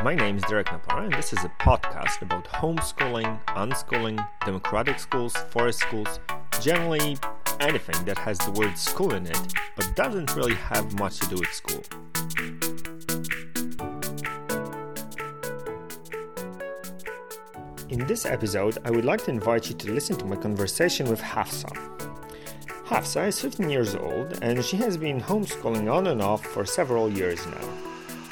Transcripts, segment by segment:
My name is Derek Napara, and this is a podcast about homeschooling, unschooling, democratic schools, forest schools, generally anything that has the word school in it, but doesn't really have much to do with school. In this episode, I would like to invite you to listen to my conversation with Hafsa. Hafsa is 15 years old and she has been homeschooling on and off for several years now.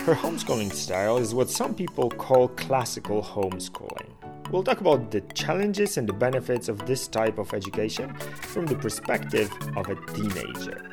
Her homeschooling style is what some people call classical homeschooling. We'll talk about the challenges and the benefits of this type of education from the perspective of a teenager.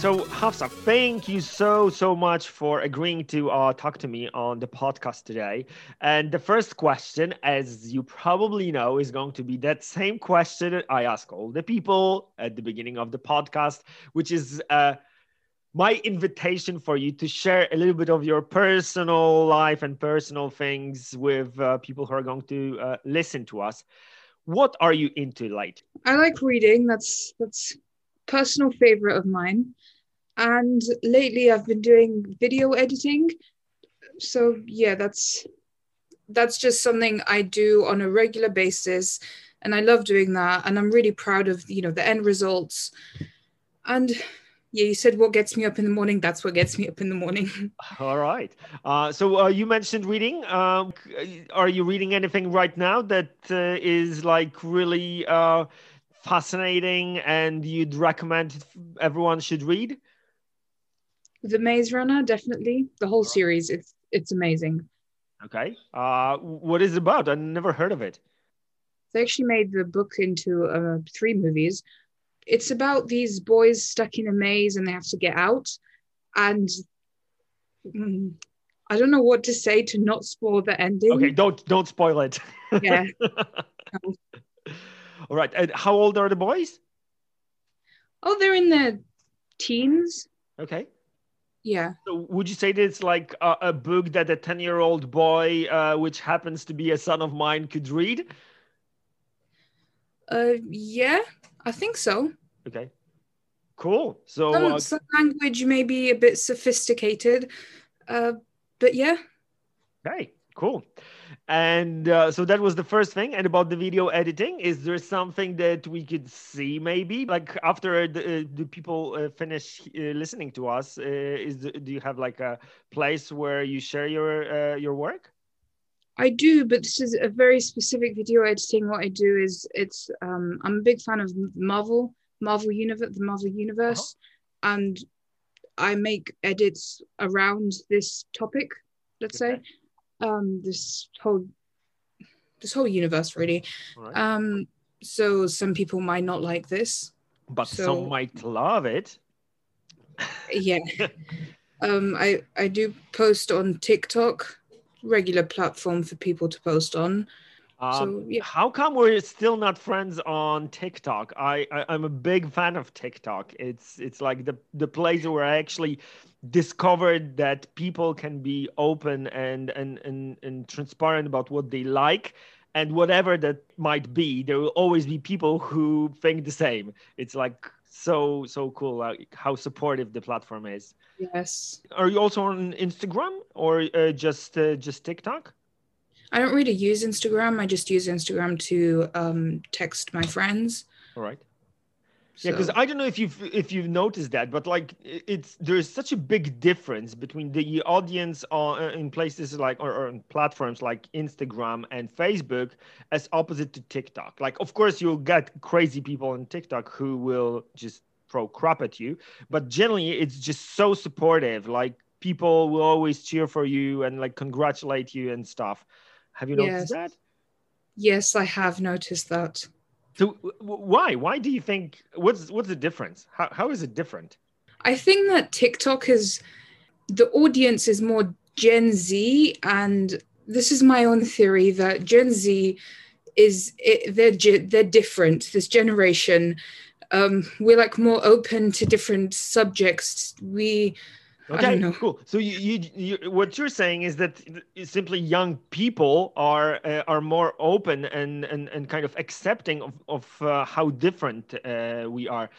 So, Hafsa, thank you so, so much for agreeing to uh, talk to me on the podcast today. And the first question, as you probably know, is going to be that same question I ask all the people at the beginning of the podcast, which is uh, my invitation for you to share a little bit of your personal life and personal things with uh, people who are going to uh, listen to us. What are you into, Light? I like reading. That's that's personal favorite of mine. And lately I've been doing video editing. So yeah, that's that's just something I do on a regular basis and I love doing that and I'm really proud of you know the end results. And yeah, you said what gets me up in the morning. That's what gets me up in the morning. All right. Uh, so uh, you mentioned reading. Um, are you reading anything right now that uh, is like really uh, fascinating and you'd recommend everyone should read? The Maze Runner, definitely. The whole series, it's it's amazing. Okay. Uh, what is it about? I never heard of it. They actually made the book into uh, three movies. It's about these boys stuck in a maze and they have to get out. And mm, I don't know what to say to not spoil the ending. Okay, don't don't spoil it. Yeah. All right. And how old are the boys? Oh, they're in their teens. Okay. Yeah. So would you say that it's like a, a book that a 10 year old boy, uh, which happens to be a son of mine, could read? Uh, yeah, I think so. Okay. Cool. So some, uh, some language may be a bit sophisticated, uh, but yeah. Okay, cool. And uh, so that was the first thing. And about the video editing is there something that we could see maybe? Like after the, uh, the people uh, finish uh, listening to us uh, is do you have like a place where you share your uh, your work? I do but this is a very specific video editing. What i do is it's um, i'm a big fan of marvel marvel universe the marvel universe. Uh-huh. and i make edits around this topic let's okay. say um, this whole this whole universe really. Right. Um, so some people might not like this, but so, some might love it. yeah. um, I I do post on TikTok, regular platform for people to post on. Um, so, yeah. How come we're still not friends on TikTok? I, I am a big fan of TikTok. It's it's like the the place where I actually discovered that people can be open and and and, and transparent about what they like and whatever that might be there will always be people who think the same it's like so so cool like how supportive the platform is yes are you also on instagram or uh, just uh, just tiktok I don't really use Instagram. I just use Instagram to um, text my friends. All right. Yeah, because I don't know if you've if you've noticed that, but like it's there's such a big difference between the audience on, uh, in places like or, or on platforms like Instagram and Facebook as opposite to TikTok. Like, of course, you'll get crazy people on TikTok who will just throw crap at you, but generally, it's just so supportive. Like, people will always cheer for you and like congratulate you and stuff. Have you noticed yes. that? Yes, I have noticed that. So why? Why do you think what's what's the difference? How how is it different? I think that TikTok is the audience is more Gen Z and this is my own theory that Gen Z is it, they're they're different. This generation, um, we're like more open to different subjects. We Okay, cool. So you, you, you, what you're saying is that simply young people are uh, are more open and, and and kind of accepting of of uh, how different uh, we are.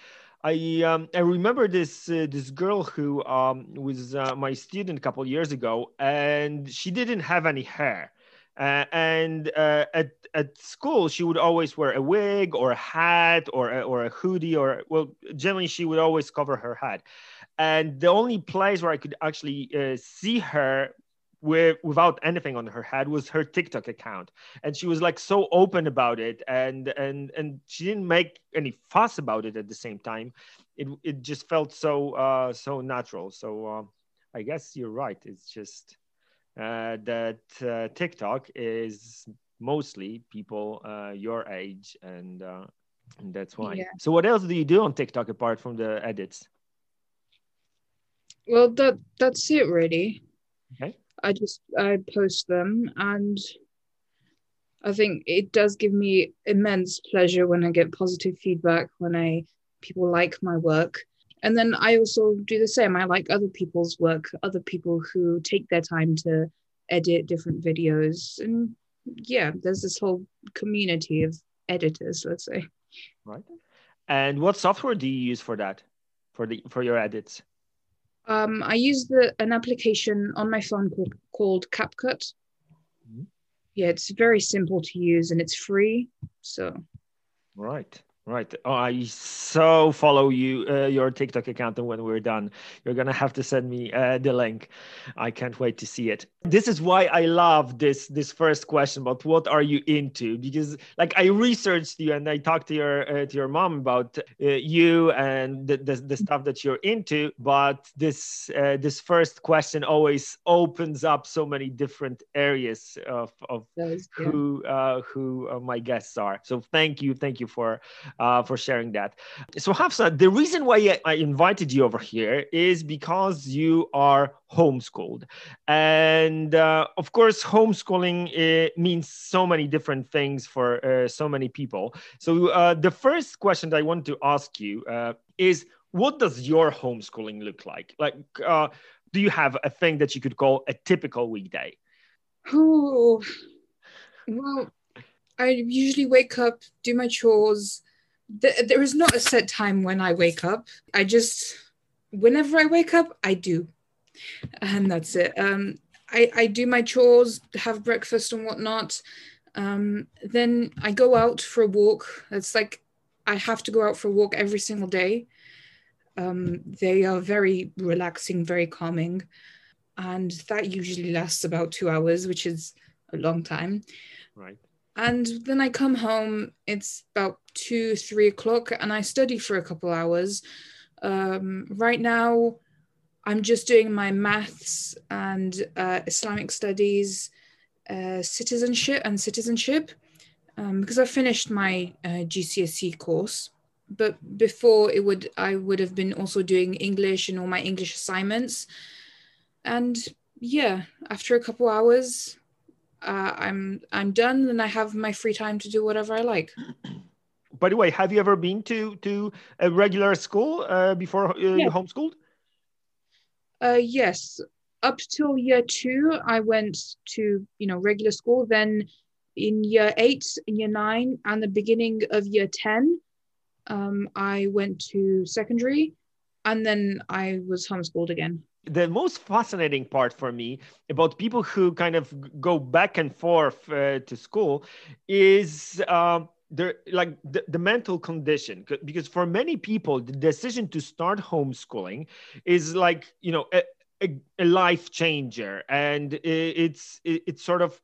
I um, I remember this uh, this girl who um, was uh, my student a couple years ago, and she didn't have any hair. Uh, and uh, at at school, she would always wear a wig or a hat or a, or a hoodie or well, generally she would always cover her head. And the only place where I could actually uh, see her with, without anything on her head was her TikTok account, and she was like so open about it, and and and she didn't make any fuss about it at the same time. It it just felt so uh, so natural. So uh, I guess you're right. It's just uh, that uh, TikTok is mostly people uh, your age, and, uh, and that's why. Yeah. So, what else do you do on TikTok apart from the edits? Well, that that's it really. Okay. I just I post them, and I think it does give me immense pleasure when I get positive feedback when I people like my work and then I also do the same. I like other people's work, other people who take their time to edit different videos. And yeah, there's this whole community of editors, let's say. Right. And what software do you use for that? For the for your edits? Um, I use the an application on my phone called, called CapCut. Mm-hmm. Yeah, it's very simple to use and it's free. So right. Right. Oh, I so follow you, uh, your TikTok account, and when we're done, you're gonna have to send me uh, the link. I can't wait to see it. This is why I love this this first question about what are you into because like I researched you and I talked to your uh, to your mom about uh, you and the, the, the stuff that you're into, but this uh, this first question always opens up so many different areas of of yeah. who uh, who my guests are. So thank you, thank you for uh, for sharing that. So, Hafsa, the reason why I invited you over here is because you are homeschooled. And uh, of course, homeschooling means so many different things for uh, so many people. So, uh, the first question that I want to ask you uh, is what does your homeschooling look like? Like, uh, do you have a thing that you could call a typical weekday? Oh, well, I usually wake up, do my chores, th- there is not a set time when I wake up. I just, whenever I wake up, I do. And that's it. Um, I, I do my chores, have breakfast and whatnot. Um, then I go out for a walk. It's like I have to go out for a walk every single day. Um, they are very relaxing, very calming. And that usually lasts about two hours, which is a long time. Right. And then I come home, it's about two, three o'clock, and I study for a couple hours. Um, right now, I'm just doing my maths and uh, Islamic studies, uh, citizenship and citizenship, um, because I finished my uh, GCSE course. But before it would, I would have been also doing English and all my English assignments. And yeah, after a couple hours, uh, I'm I'm done and I have my free time to do whatever I like. By the way, have you ever been to to a regular school uh, before uh, yeah. you homeschooled? Uh, yes, up till year two, I went to you know regular school. Then in year eight, in year nine, and the beginning of year ten, um, I went to secondary, and then I was homeschooled again the most fascinating part for me about people who kind of go back and forth uh, to school is uh, the like the, the, mental condition. Because for many people the decision to start homeschooling is like you know a, a, a life changer. And it's it, it sort of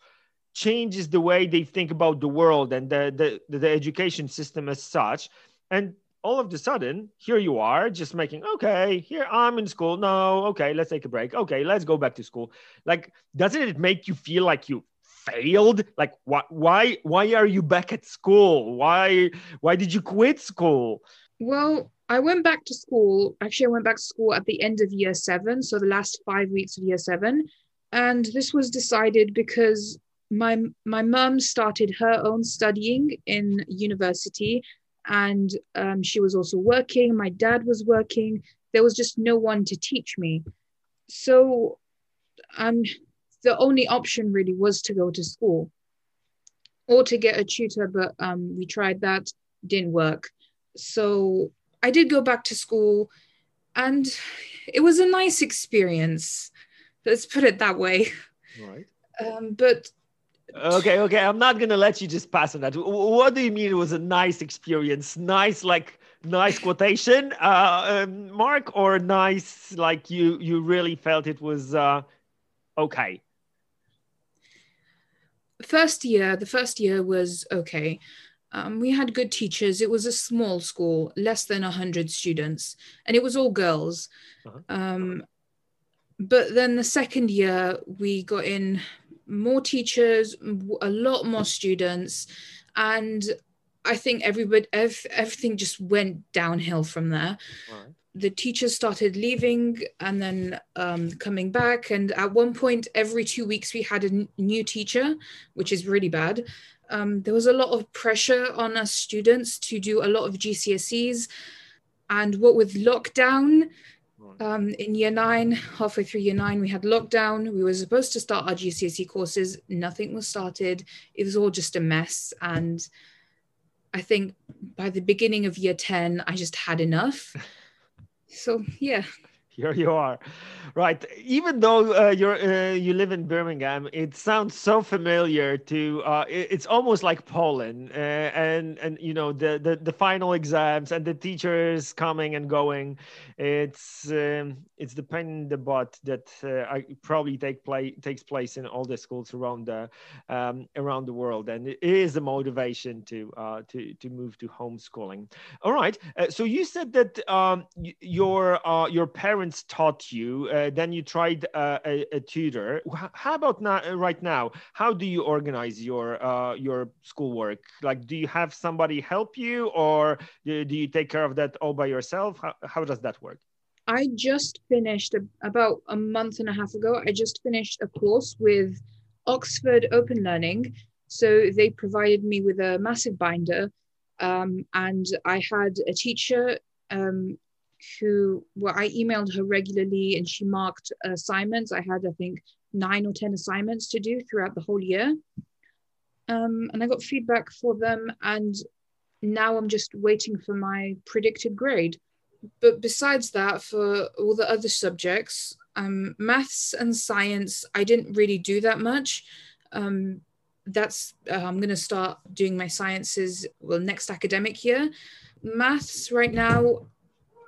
changes the way they think about the world and the, the the education system as such. And all of a sudden, here you are just making, okay, here I'm in school. No, okay, let's take a break. Okay, let's go back to school. Like, doesn't it make you feel like you failed? Like, why, why, why are you back at school? Why, why did you quit school? Well, I went back to school. Actually, I went back to school at the end of year seven, so the last five weeks of year seven, and this was decided because my my mum started her own studying in university and um, she was also working. My dad was working. There was just no one to teach me. so um, the only option really was to go to school or to get a tutor, but um, we tried that, didn't work. So I did go back to school and it was a nice experience. Let's put it that way. Right. Um, but okay, okay. I'm not gonna let you just pass on that. What do you mean it was a nice experience? Nice, like nice quotation, uh, um, Mark, or nice, like you you really felt it was uh, okay. First year, the first year was okay. Um, we had good teachers. It was a small school, less than 100 students, and it was all girls. Uh-huh. Um, but then the second year, we got in more teachers, a lot more students, and I think everybody, ev- everything just went downhill from there. Right. The teachers started leaving and then um, coming back. And at one point, every two weeks, we had a n- new teacher, which is really bad um, there was a lot of pressure on us students to do a lot of GCSEs. And what with lockdown um, in year nine, halfway through year nine, we had lockdown. We were supposed to start our GCSE courses. Nothing was started. It was all just a mess. And I think by the beginning of year 10, I just had enough. So, yeah here you are. Right even though uh, you're uh, you live in birmingham it sounds so familiar to uh, it, it's almost like poland uh, and and you know the, the the final exams and the teachers coming and going it's um, it's the pain in the butt that uh, I probably take play takes place in all the schools around the um, around the world and it is a motivation to uh, to to move to homeschooling. All right so you said that um, your your parents parents taught you, uh, then you tried uh, a, a, tutor. How about now, uh, right now? How do you organize your uh, your schoolwork? Like, do you have somebody help you, or do you take care of that all by yourself? How, how does that work? I just finished a, about a month and a half ago. I just finished a course with Oxford Open Learning. So they provided me with a massive binder, um, and I had a teacher um, who well i emailed her regularly and she marked assignments. I had i think nine or ten assignments to do throughout the whole year. Um, and i got feedback for them and now i'm just waiting for my predicted grade. But besides that for all the other subjects um, maths and science i didn't really do that much. Um, that's uh, i'm going to start doing my sciences well next academic year. Maths right now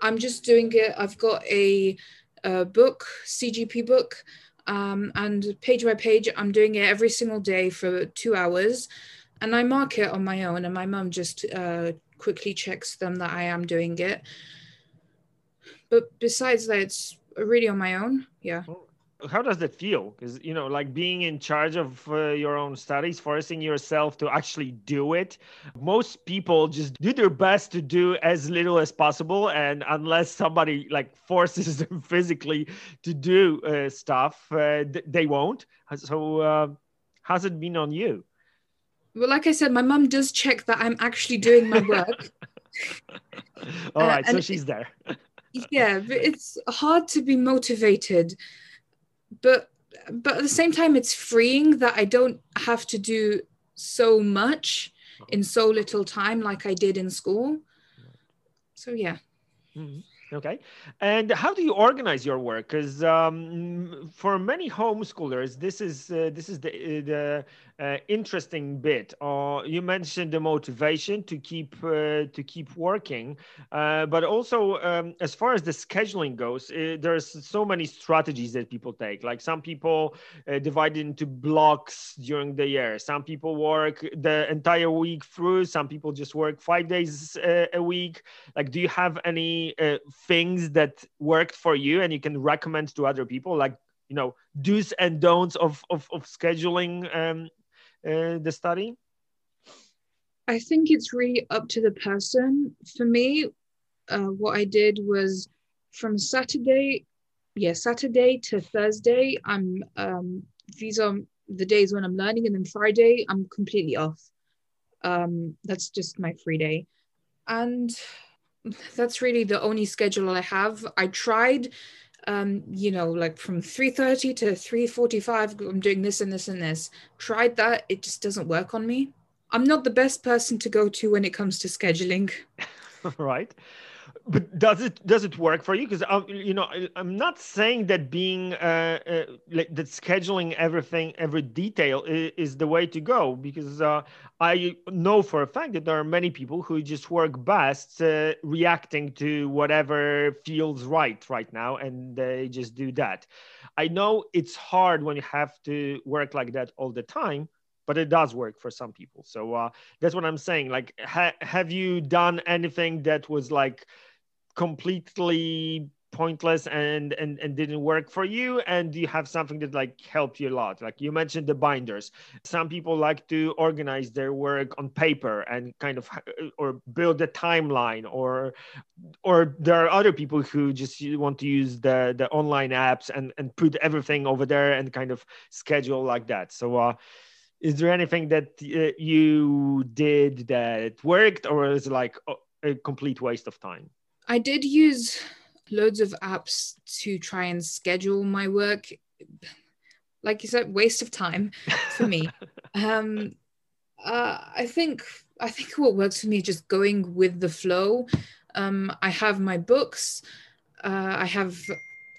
I'm just doing it. I've got a, a book, CGP book, um, and page by page, I'm doing it every single day for two hours. And I mark it on my own, and my mum just uh, quickly checks them that I am doing it. But besides that, it's really on my own. Yeah how does that feel? Because you know like being in charge of uh, your own studies forcing yourself to actually do it most people just do their best to do as little as possible and unless somebody like forces them physically to do uh, stuff uh, they won't. So uh, how's it been on you? Well like i said my mum does check that i'm actually doing my work. All right so she's there. yeah but it's hard to be motivated but but at the same time it's freeing that i don't have to do so much in so little time like i did in school. So yeah. Mm-hmm. Okay. And how do you organize your work? Because um, for many homeschoolers, this is uh, this is the the uh, interesting bit. Uh, you mentioned the motivation to keep uh, to keep working, uh, but also um, as far as the scheduling goes, uh, there's so many strategies that people take. Like some people divide into blocks during the year. Some people work the entire week through. Some people just work five days a week. Like, do you have any things that worked for you and you can recommend to other people like you know do's and don'ts of of, of scheduling um, uh, the study? I think it's really up to the person. For me uh, what i did was from saturday yeah saturday to thursday i'm um, these are the days when i'm learning and then friday i'm completely off. Um, that's just my free day. And that's really the only schedule I have. I tried um, you know, like from 3.30 to 3.45, I'm doing this and this and this. Tried that, it just doesn't work on me. I'm not the best person to go to when it comes to scheduling. right but does it does it work for you? Because um, you know I, am not saying that being uh, uh, like that scheduling everything every detail is, is the way to go because uh, i know for a fact that there are many people who just work best uh, reacting to whatever feels right right now and they just do that. I know it's hard when you have to work like that all the time but it does work for some people. So uh, that's what i'm saying. Like ha- have you done anything that was like completely pointless and, and and didn't work for you and you have something that like helped you a lot. Like you mentioned the binders. Some people like to organize their work on paper and kind of or build a timeline or or there are other people who just want to use the the online apps and and put everything over there and kind of schedule like that. So uh is there anything that uh, you did that worked or is it like a complete waste of time I did use loads of apps to try and schedule my work. Like you said, waste of time for me. um, uh, I think I think what works for me is just going with the flow. Um, I have my books. Uh, I have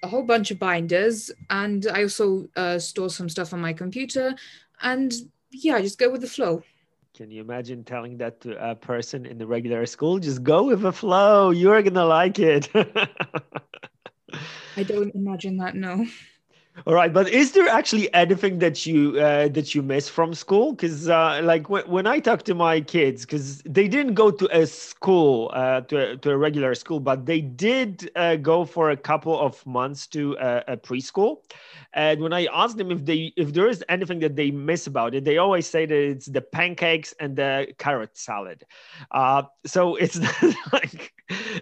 a whole bunch of binders, and I also uh, store some stuff on my computer. And yeah, I just go with the flow. Can you imagine telling that to a person in the regular school? Just go with the flow. You're gonna like it. I don't imagine that. No. All right, but is there actually anything that you uh, that you miss from school? Because uh, like when, when I talk to my kids, because they didn't go to a school uh, to a, to a regular school, but they did uh, go for a couple of months to a, preschool. And when I ask them if they if there is anything that they miss about it, they always say that it's the pancakes and the carrot salad. Uh, so it's like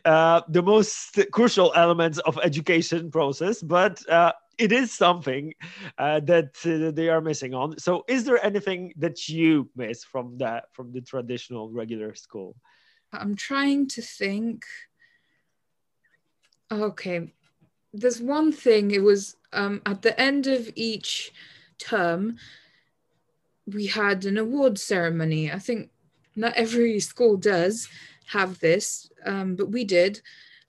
uh, the most crucial elements of education process, but it is something uh, that uh, they are missing on. So, is there anything that you miss from that from the traditional regular school? I'm trying to think. Okay, there's one thing. It was um, at the end of each term, we had an award ceremony. I think not every school does have this, um, but we did,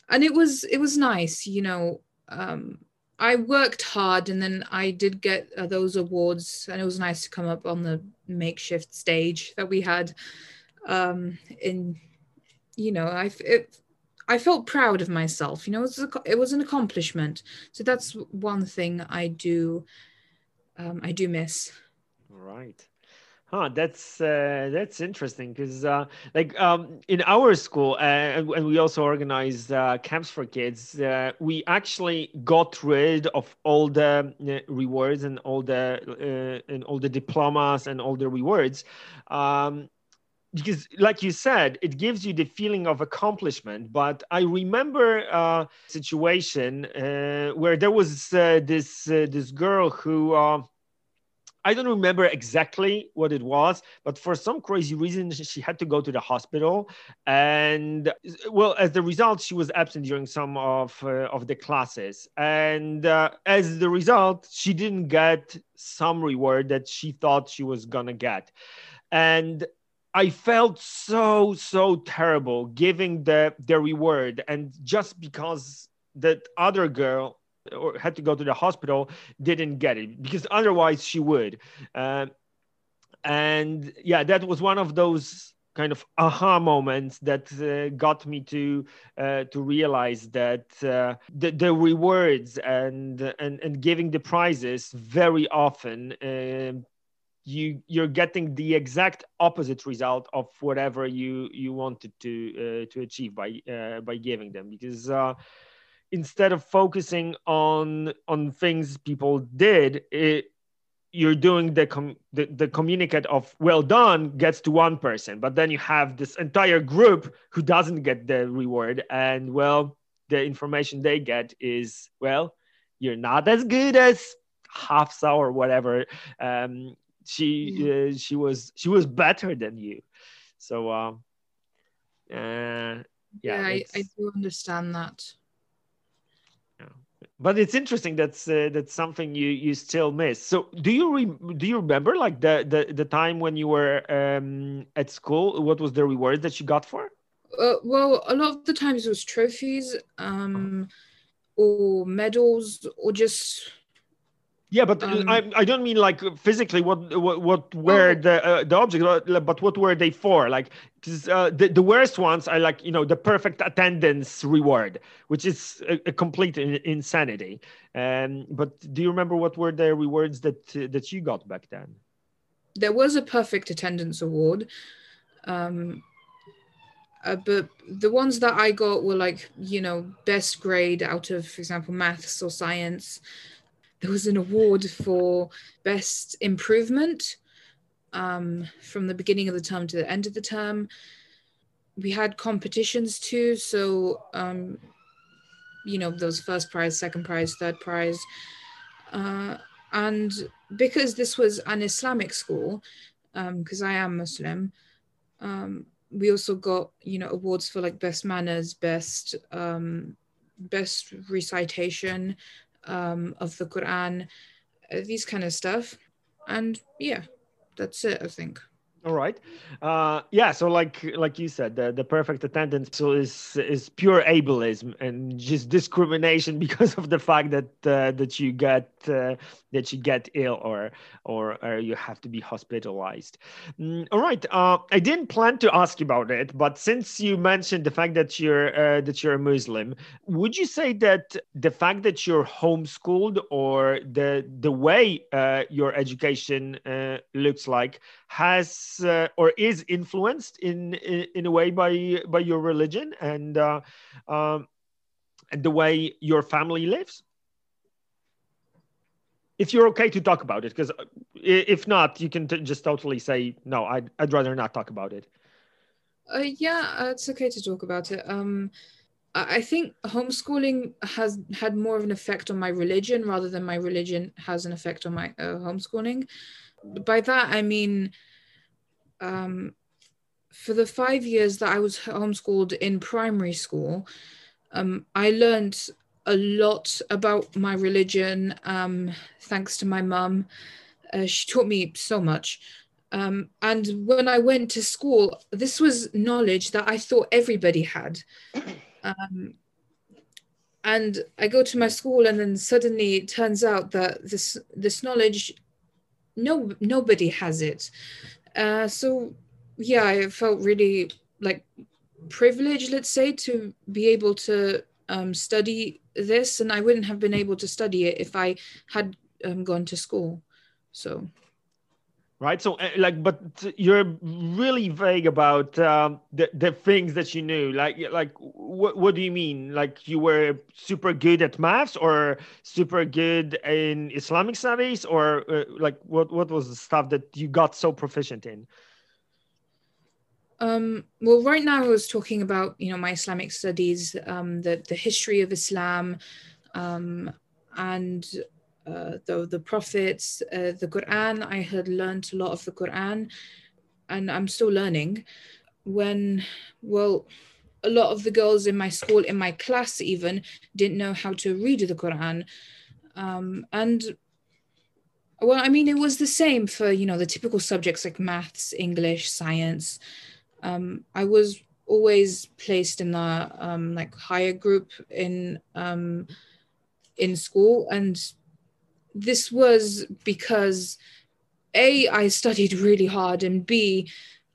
and it was it was nice. You know. Um, I worked hard and then I did get uh, those awards and it was nice to come up on the makeshift stage that we had um in you know I it, I felt proud of myself you know it was, a, it was an accomplishment. So that's one thing I do um, I do miss. Right Huh, that's uh, that's interesting because uh, like um, in our school uh, and, we also organized uh, camps for kids. Uh, we actually got rid of all the uh, rewards and all the and all the diplomas and all the rewards. Um, because like you said it gives you the feeling of accomplishment but i remember a situation uh, where there was uh, this this girl who I don't remember exactly what it was, but for some crazy reason, she had to go to the hospital. And well, as the result, she was absent during some of, uh, of the classes. And uh, as the result, she didn't get some reward that she thought she was going to get. And I felt so, so terrible giving the, the reward. And just because that other girl or had to go to the hospital didn't get it because otherwise she would. Uh, and yeah that was one of those kind of aha moments that uh, got me to uh, to realize that uh, the, the rewards and, and and giving the prizes very often um, you you're getting the exact opposite result of whatever you you wanted to uh, to achieve by uh, by giving them because uh, instead of focusing on on things people did it, you're doing the, com- the the communicate of well done gets to one person but then you have this entire group who doesn't get the reward and well the information they get is well you're not as good as Hafsa or whatever. Um, she mm-hmm. uh, she was she was better than you. So um uh, yeah, yeah I, I do understand that but it's interesting that's uh, that's something you you still miss. So do you re- do you remember like the, the the time when you were um, at school? What was the reward that you got for uh, well a lot of the times it was trophies um or medals or just yeah, but um, I, I don't mean like physically what what, what were oh. the uh, the objects, but what were they for? Like uh, the the worst ones are like you know the perfect attendance reward, which is a, a complete insanity. Um, but do you remember what were the rewards that uh, that you got back then? There was a perfect attendance award. Um, uh, but the ones that I got were like, you know, best grade out of, for example, maths or science there was an award for best improvement um, from the beginning of the term to the end of the term. We had competitions too, so um, you know those first prize, second prize, third prize, uh, and because this was an Islamic school, because um, I am Muslim, um, we also got you know awards for like best manners, best um, best recitation, um, of the Quran, uh, these kind of stuff. And yeah, that's it, I think. All right. Uh, yeah. So, like, like you said, the, the perfect attendance so is is pure ableism and just discrimination because of the fact that uh, that you get uh, that you get ill or or, or you have to be hospitalized. Mm, all right. Uh, I didn't plan to ask you about it, but since you mentioned the fact that you're uh, that you're a Muslim, would you say that the fact that you're homeschooled or the the way uh, your education looks like has uh, or is influenced in, in, in a way by by your religion and uh, um, and the way your family lives? If you're okay to talk about it because uh, if not you can t- just totally say no I'd, I'd rather not talk about it. Uh, yeah uh, it's okay to talk about it. Um, I think homeschooling has had more of an effect on my religion rather than my religion has an effect on my uh, homeschooling. By that, I mean um, for the five years that I was homeschooled in primary school, um, I learned a lot about my religion um, thanks to my mum. Uh, she taught me so much. Um, and when I went to school, this was knowledge that I thought everybody had. Um, and I go to my school, and then suddenly it turns out that this this knowledge, no nobody has it. Uh, so yeah, I felt really like privileged, let's say, to be able to um, study this, and I wouldn't have been able to study it if I had um, gone to school. So right? So uh, like but you're really vague about um, the, the things that you knew. Like like what, what do you mean? Like you were super good at maths or super good in islamic studies or uh, like what what was the stuff that you got so proficient in? Um, well right now i was talking about you know my islamic studies um, the, the history of islam um, and uh, the, the prophets, uh, the Quran. I had learned a lot of the Quran and I'm still learning. When, well, a lot of the girls in my school, in my class even, didn't know how to read the Quran. Um, and well, I mean, it was the same for, you know, the typical subjects like maths, English, science. Um, I was always placed in the um, like higher group in um, in school and this was because a i studied really hard and b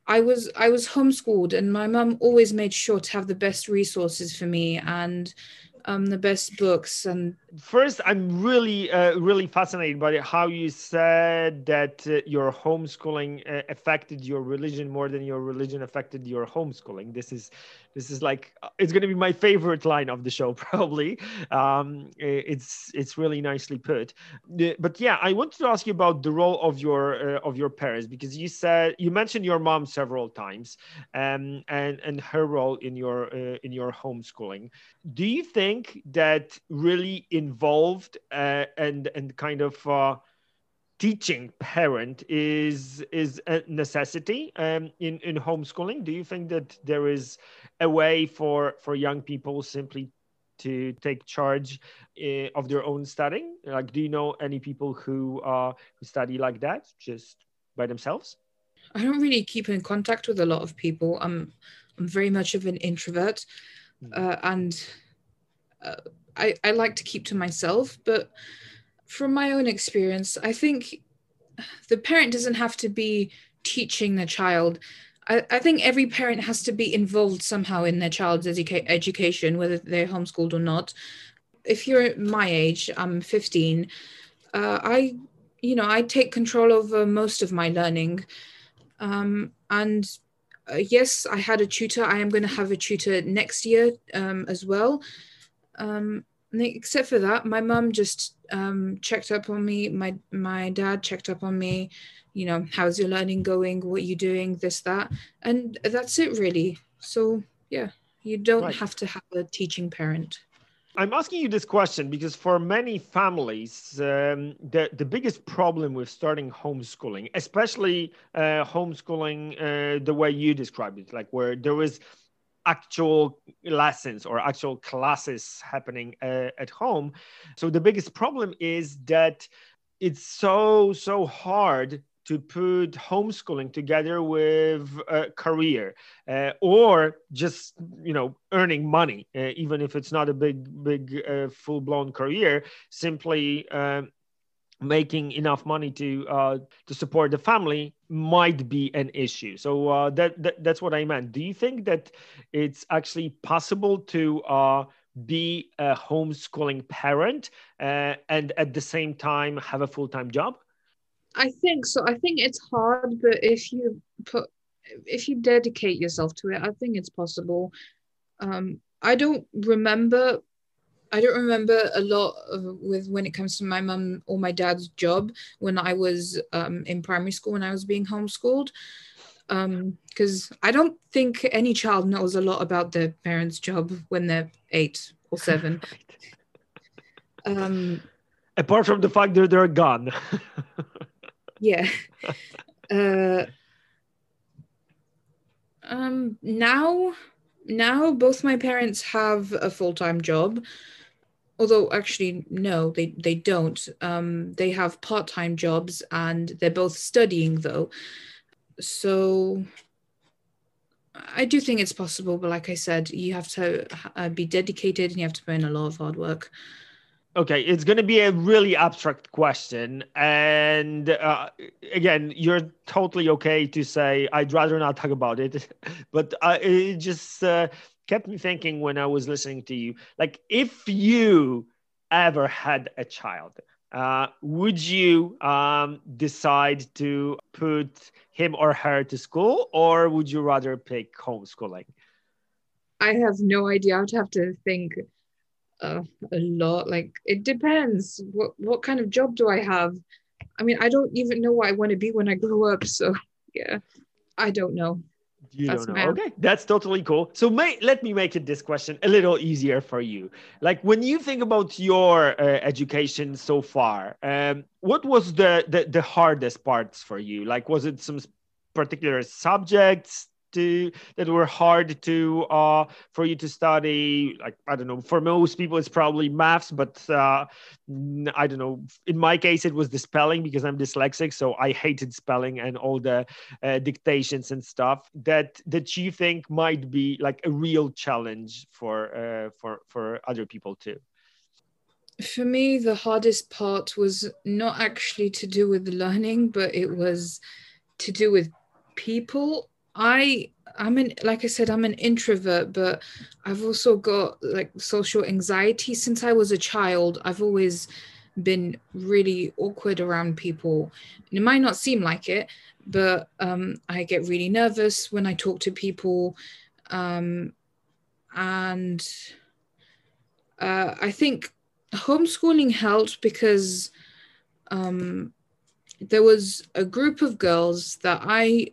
i was i was homeschooled and my mum always made sure to have the best resources for me and um, the best books and first i'm really uh, really fascinated by how you said that uh, your homeschooling uh, affected your religion more than your religion affected your homeschooling. This is this is like uh, it's going to be my favorite line of the show probably. Um, it's it's really nicely put. But yeah i wanted to ask you about the role of your uh, of your parents because you said you mentioned your mom several times um, and and her role in your uh, in your homeschooling. Do you think that really involved uh, and and kind of uh, teaching parent is is a necessity um, in in homeschooling do you think that there is a way for for young people simply to take charge uh, of their own studying? Like, do you know any people who uh, who study like that, just by themselves? I don't really keep in contact with a lot of people. I'm I'm very much of an introvert, mm. uh, and uh, I I like to keep to myself. But from my own experience, I think the parent doesn't have to be teaching the child. I, I think every parent has to be involved somehow in their child's educa- education, whether they're homeschooled or not. If you're my age, I'm 15. Uh, I, you know, I take control over most of my learning. Um, and uh, yes, I had a tutor. I am going to have a tutor next year um, as well. Um, except for that, my mum just um, checked up on me. My my dad checked up on me. You know, how's your learning going? What are you doing? This that, and that's it really. So yeah, you don't right. have to have a teaching parent. I'm asking you this question because for many families, um, the, the biggest problem with starting homeschooling, especially uh, homeschooling uh, the way you described it, like where there is was actual lessons or actual classes happening uh, at home. So the biggest problem is that it's so, so hard to put homeschooling together with a career uh, or just you know earning money uh, even if it's not a big big uh, full-blown career simply um, making enough money to uh, to support the family might be an issue so uh, that, that that's what i meant do you think that it's actually possible to uh, be a homeschooling parent and at the same time have a full-time job I think so. I think it's hard, but if you put if you dedicate yourself to it, I think it's possible. Um, I don't remember. I don't remember a lot of, with when it comes to my mum or my dad's job when I was um, in primary school when I was being homeschooled, because um, I don't think any child knows a lot about their parents' job when they're eight or seven. um, Apart from the fact that they're gone. yeah. Uh, um, now, now both my parents have a full time job. Although actually, no, they they don't. Um, they have part time jobs, and they're both studying though. So I do think it's possible, but like I said, you have to uh, be dedicated and you have to put in a lot of hard work okay it's going to be a really abstract question and uh, again you're totally okay to say i'd rather not talk about it but uh, it just uh, kept me thinking when i was listening to you like if you ever had a child uh, would you um, decide to put him or her to school or would you rather pick homeschooling i have no idea i'd have to think uh, a lot. Like it depends. What what kind of job do I have? I mean, I don't even know what I want to be when I grow up. So yeah, I don't know. You That's don't know. Okay, that's totally cool. So may, let me make it this question a little easier for you. Like when you think about your uh, education so far, um, what was the, the the hardest parts for you? Like was it some particular subjects to that were hard to uh, for you to study like i don't know for most people it's probably maths but uh, i don't know. In my case it was the spelling because i'm dyslexic so i hated spelling and all the uh, dictations and stuff that that you think might be like a real challenge for uh, for for other people too. For me the hardest part was not actually to do with learning but it was to do with people I I'm an like I said, I'm an introvert, but I've also got like social anxiety since I was a child. I've always been really awkward around people. And It might not seem like it, but um, I get really nervous when I talk to people. Um, and uh, I think homeschooling helped because um, there was a group of girls that I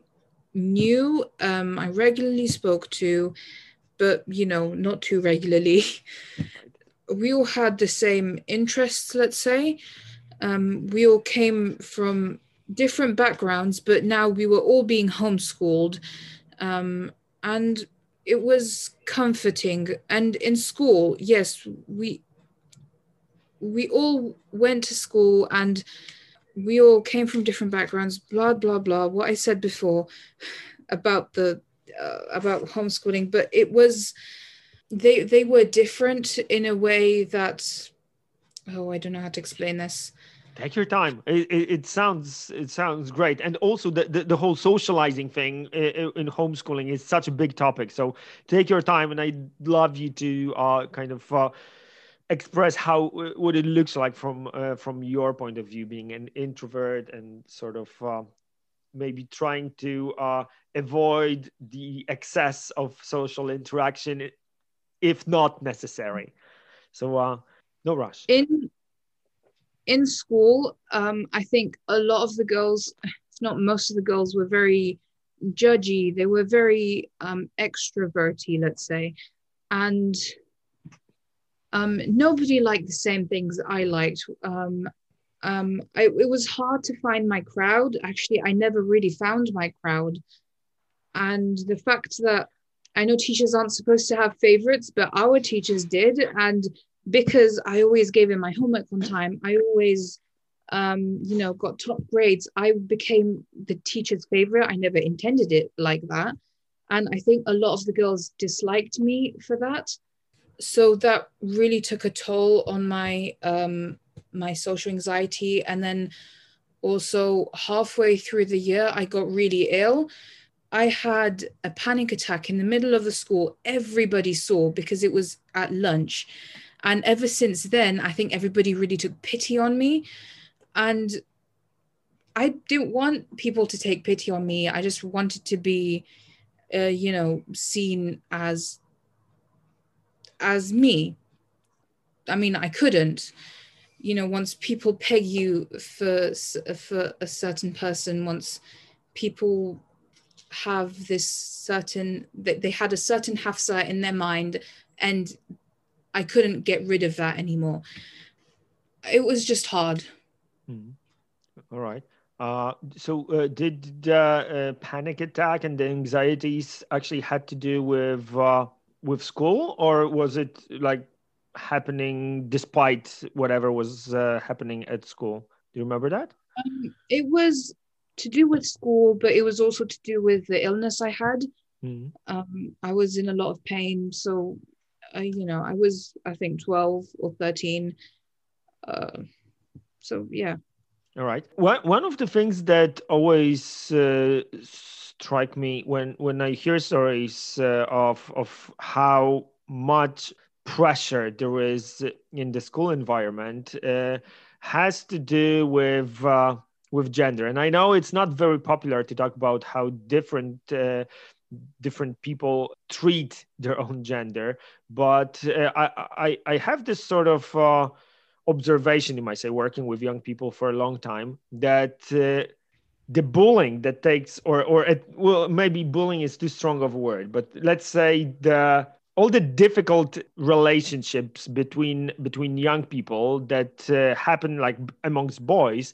knew, um, I regularly spoke to, but you know, not too regularly. we all had the same interests, let's say. Um, we all came from different backgrounds, but now we were all being homeschooled. Um, and it was comforting and in school yes we we all went to school and we all came from different backgrounds blah blah blah what i said before about the uh, about homeschooling but it was they they were different in a way that oh i don't know how to explain this. Take your time. It, it, it, sounds it sounds great. And also the, the, the whole socializing thing in, in, homeschooling is such a big topic. So take your time and i'd love you to uh, kind of uh, express how what it looks like from uh, from your point of view being an introvert and sort of uh, maybe trying to uh, avoid the excess of social interaction if not necessary. So uh, no rush. In in school, um, I think a lot of the girls, if not most of the girls, were very judgy. They were very um, extroverty, let's say, and um, nobody liked the same things I liked. Um, um, I, it was hard to find my crowd. Actually, I never really found my crowd, and the fact that I know teachers aren't supposed to have favorites, but our teachers did, and because I always gave in my homework on time, I always, um, you know, got top grades. I became the teacher's favorite. I never intended it like that. And I think a lot of the girls disliked me for that. So that really took a toll on my um, my social anxiety. And then also halfway through the year, I got really ill. I had a panic attack in the middle of the school. Everybody saw because it was at lunch. And ever since then, I think everybody really took pity on me. And I didn't want people to take pity on me. I just wanted to be, uh, you know, seen as as me. I mean, I couldn't. You know, once people peg you for for a certain person, once people have this certain that they had a certain hafsa in their mind and I couldn't get rid of that anymore. It was just hard. Mm. All right. Uh, so uh, did the uh, panic attack and the anxieties actually had to do with uh, with school, or was it like happening despite whatever was uh, happening at school? Do you remember that? Um, it was to do with school, but it was also to do with the illness I had. Mm-hmm. Um, I was in a lot of pain, so I, you know, I was, I think, 12 or 13. Uh, so, yeah. All right. One, one of the things that always uh, strike me when, when I hear stories uh, of, of how much pressure there is in the school environment uh, has to do with uh, with gender. And I know it's not very popular to talk about how different uh, different people treat their own gender but uh, I, I, I have this sort of observation you might say working with young people for a long time that uh, the bullying that takes or or it, well maybe bullying is too strong of a word but let's say the all the difficult relationships between between young people that uh, happen like amongst boys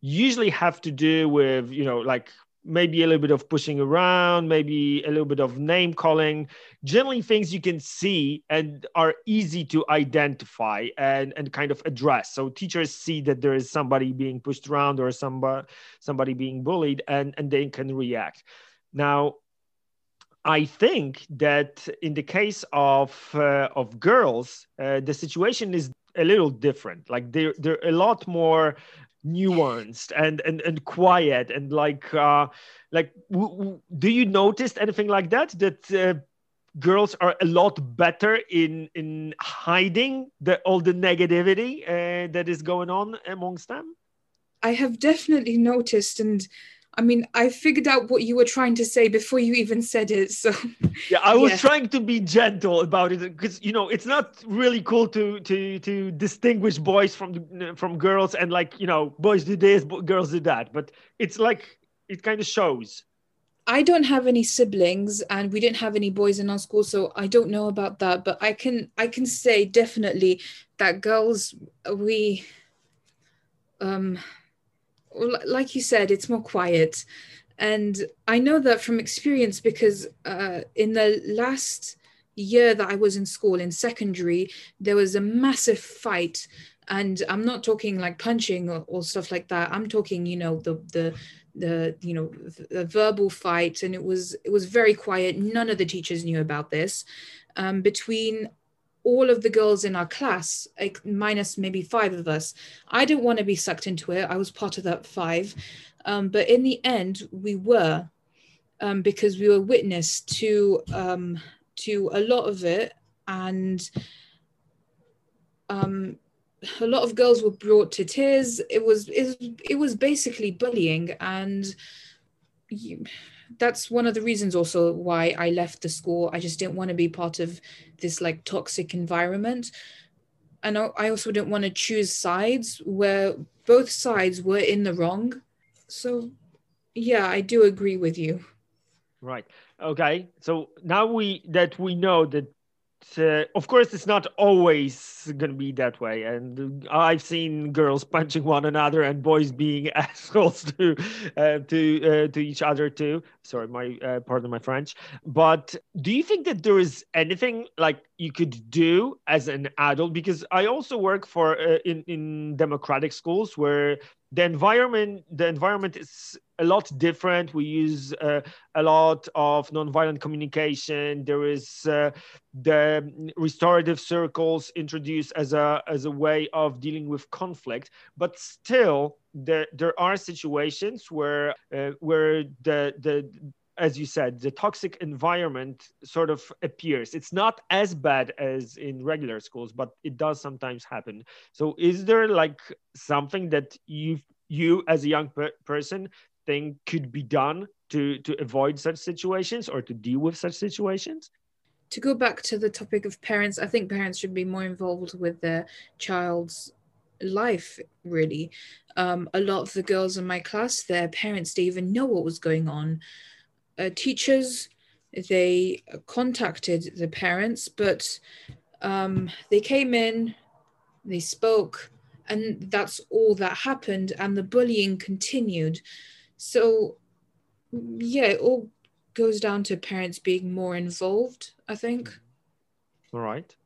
usually have to do with you know like maybe a little bit of pushing around, maybe a little bit of name calling, generally things you can see and are easy to identify and, and kind of address. So teachers see that there is somebody being pushed around or somebody, somebody being bullied and, and they can react. Now, I think that in the case of uh, of girls, uh, the situation is a little different. Like they're they're a lot more nuanced and and and quiet and like uh like do you notice anything like that that uh, girls are a lot better in in hiding the all the negativity uh, that is going on amongst them? I have definitely noticed and I mean, I figured out what you were trying to say before you even said it. So yeah, I was yeah. trying to be gentle about it because you know it's not really cool to to to distinguish boys from from girls and like you know boys do this, girls do that. But it's like it kind of shows. I don't have any siblings, and we didn't have any boys in our school, so I don't know about that. But I can I can say definitely that girls we um like you said, it's more quiet. And I know that from experience because uh, in the last year that I was in school in secondary, there was a massive fight. And I'm not talking like punching or, or stuff like that. I'm talking, you know, the the the you know the verbal fight, and it was it was very quiet. None of the teachers knew about this. Um, between all of the girls in our class, like minus maybe five of us. I didn't want to be sucked into it. I was part of that five. Um, but in the end, we were um, because we were witness to um, to a lot of it, and um, a lot of girls were brought to tears. It was it, it was basically bullying, and you, that's one of the reasons also why I left the school. I just didn't want to be part of this like toxic environment. And I also didn't want to choose sides where both sides were in the wrong. So, yeah, I do agree with you. Right. Okay. So now we that we know that uh, of course it's not always going to be that way and i've seen girls punching one another and boys being assholes to uh, to uh, to each other too. Sorry my uh, pardon my french. But do you think that there is anything like you could do as an adult? Because i also work for uh, in in democratic schools where the environment the environment is a lot different we use uh, a lot of nonviolent communication there is uh, the restorative circles introduced as a as a way of dealing with conflict but still there there are situations where uh, where the the as you said, the toxic environment sort of appears. It's not as bad as in regular schools, but it does sometimes happen. So, is there like something that you you as a young per- person think could be done to to avoid such situations or to deal with such situations? To go back to the topic of parents, I think parents should be more involved with their child's life really. Um, a lot of the girls in my class their parents didn't even know what was going on. Uh, teachers they contacted the parents but um, they came in they spoke and that's all that happened and the bullying continued so yeah it all goes down to parents being more involved i think all right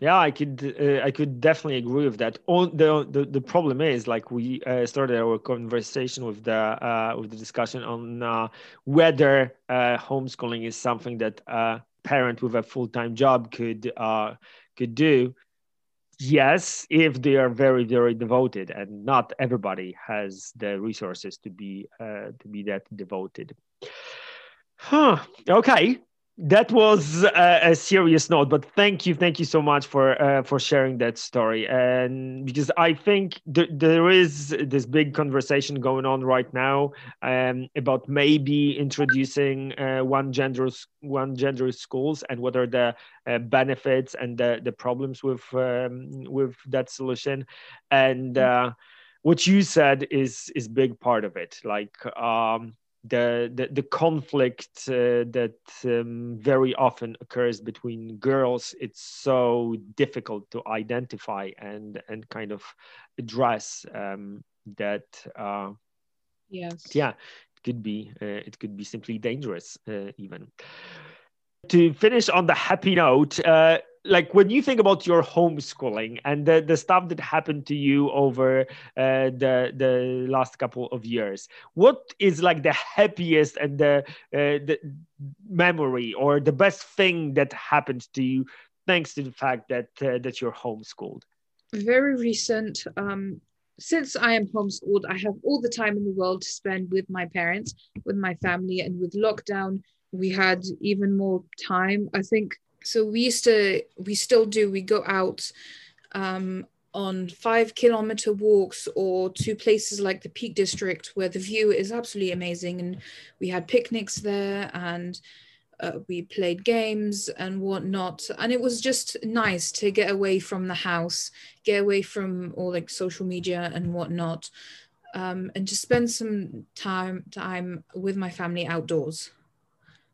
yeah, I could uh, I could definitely agree with that. On the, the the problem is like we uh, started our conversation with the uh, with the discussion on uh, whether uh, homeschooling is something that a parent with a full time job could uh, could do. Yes, if they are very very devoted, and not everybody has the resources to be uh, to be that devoted. Huh. Okay that was a, a, serious note but thank you thank you so much for uh, for sharing that story. And because i think th- there is this big conversation going on right now um, about maybe introducing uh, one gender one gender schools and what are the uh, benefits and the, the problems with um, with that solution. And mm. uh, what you said is is big part of it. Like um, the the, the conflict uh, that um, very often occurs between girls it's so difficult to identify and and kind of address um, that uh, yes. yeah it could be uh, it could be simply dangerous uh, even. To finish on the happy note uh, like when you think about your homeschooling and the, the stuff that happened to you over uh, the the last couple of years what is like the happiest and the uh, the memory or the best thing that happened to you thanks to the fact that uh, that you're homeschooled very recent um since I am homeschooled, I have all the time in the world to spend with my parents, with my family, and with lockdown, we had even more time. I think so we used to we still do we go out um, on five kilometer walks or to places like the peak district where the view is absolutely amazing. And we had picnics there and uh, we played games and whatnot. And it was just nice to get away from the house get away from all like social media and whatnot um, and just spend some time time with my family outdoors.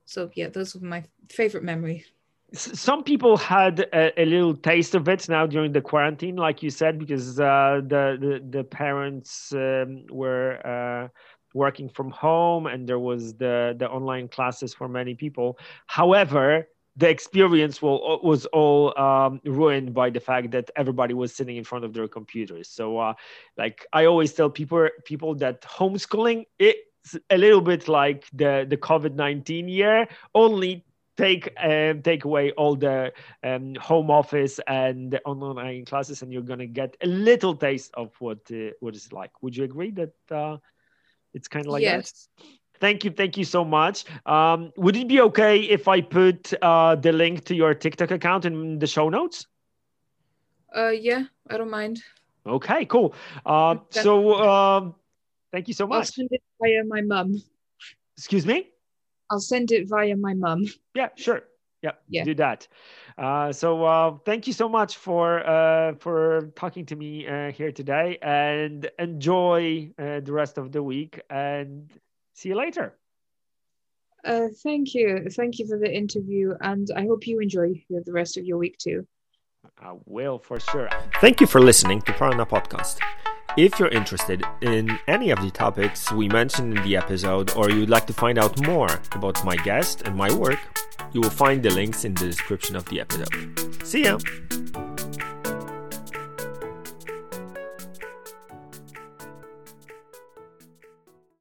So yeah those were my favorite memories some people had a, a, little taste of it now during the quarantine, like you said, because uh, the, the, the parents um, were uh, working from home and there was the the online classes for many people however the experience will, was all um, ruined by the fact that everybody was sitting in front of their computers. So, uh, like I always tell people, people that homeschooling it's a little bit like the the COVID nineteen year, only take um, take away all the um, home office and the online classes, and you're gonna get a little taste of what uh, what it's like. Would you agree that uh, it's kind of like that? yes. that? Thank you, thank you so much. Um, would it be okay if I put uh, the link to your TikTok account in the show notes? Uh, yeah, I don't mind. Okay, cool. Uh, so um, thank you so much. It via my mum. Excuse me. I'll send it via my mum. Yeah, sure. Yeah, Yeah. do that. Uh, so uh, thank you so much for uh, for talking to me uh, here today, and enjoy uh, the rest of the week. And see you later. Uh, thank you, thank you for the interview, and I hope you enjoy the rest of your week too. I will for sure. Thank you for listening to Prana Podcast. If you're interested in any of the topics we mentioned in the episode, or you'd like to find out more about my guest and my work, you will find the links in the description of the episode. See ya!